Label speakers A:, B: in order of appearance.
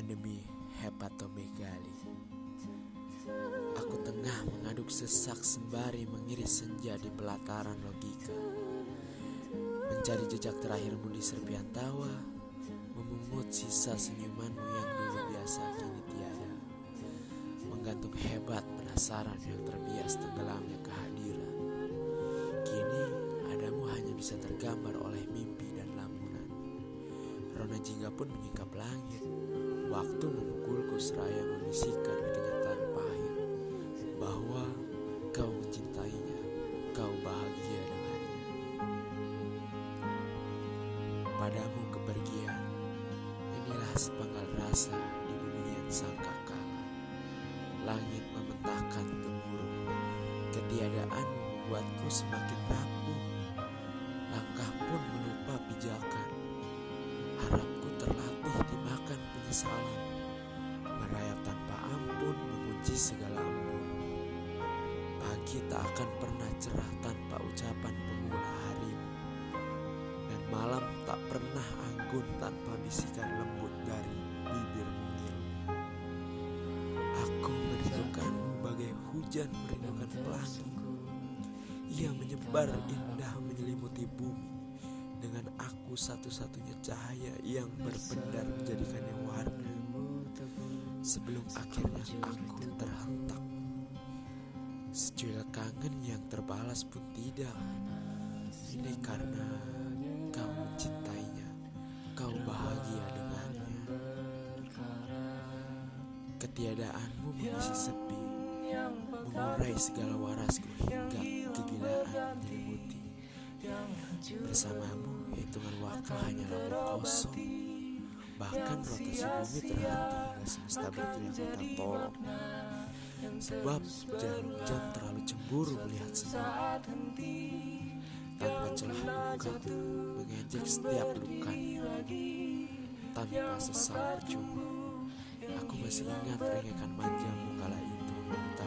A: pandemi hepatomegali. Aku tengah mengaduk sesak sembari mengiris senja di pelataran logika. Mencari jejak terakhirmu di serpian tawa, memungut sisa senyumanmu yang dulu biasa kini tiada. Menggantung hebat penasaran yang terbias tenggelamnya kehadiran. Rona jingga pun menyingkap langit. Waktu memukulku seraya membisikkan kenyataan pahit bahwa kau mencintainya, kau bahagia dengannya. Padamu kepergian, inilah sepenggal rasa di bumi yang sangka kala. Langit mementahkan gemuruh, ketiadaanmu membuatku semakin rapuh. Penyesalan. Merayap tanpa ampun mengunci segala embun. Pagi tak akan pernah cerah tanpa ucapan pemula harimu. Dan malam tak pernah anggun tanpa bisikan lembut dari bibirmu ilmu. Aku merindukanmu bagai hujan merindukan pelangi. Ia menyebar indah dengan aku satu-satunya cahaya yang berpendar menjadikannya warna. Sebelum akhirnya aku terhentak. Secuil kangen yang terbalas pun tidak. Ini karena kau mencintainya, kau bahagia dengannya. Ketiadaanmu mengisi sepi, mengurai segala warasku hingga kegilaan menyelimuti. Bersamamu, hitungan waktu hanyalah omong kosong. Bahkan rotasi bumi terhenti hingga semesta berteriak minta tolong. Sebab jarum jam terlalu cemburu melihat semua. Tanpa celah duka, mengejek setiap luka. Tanpa sesal percuma, aku masih ingat rengekan manjamu kala itu meminta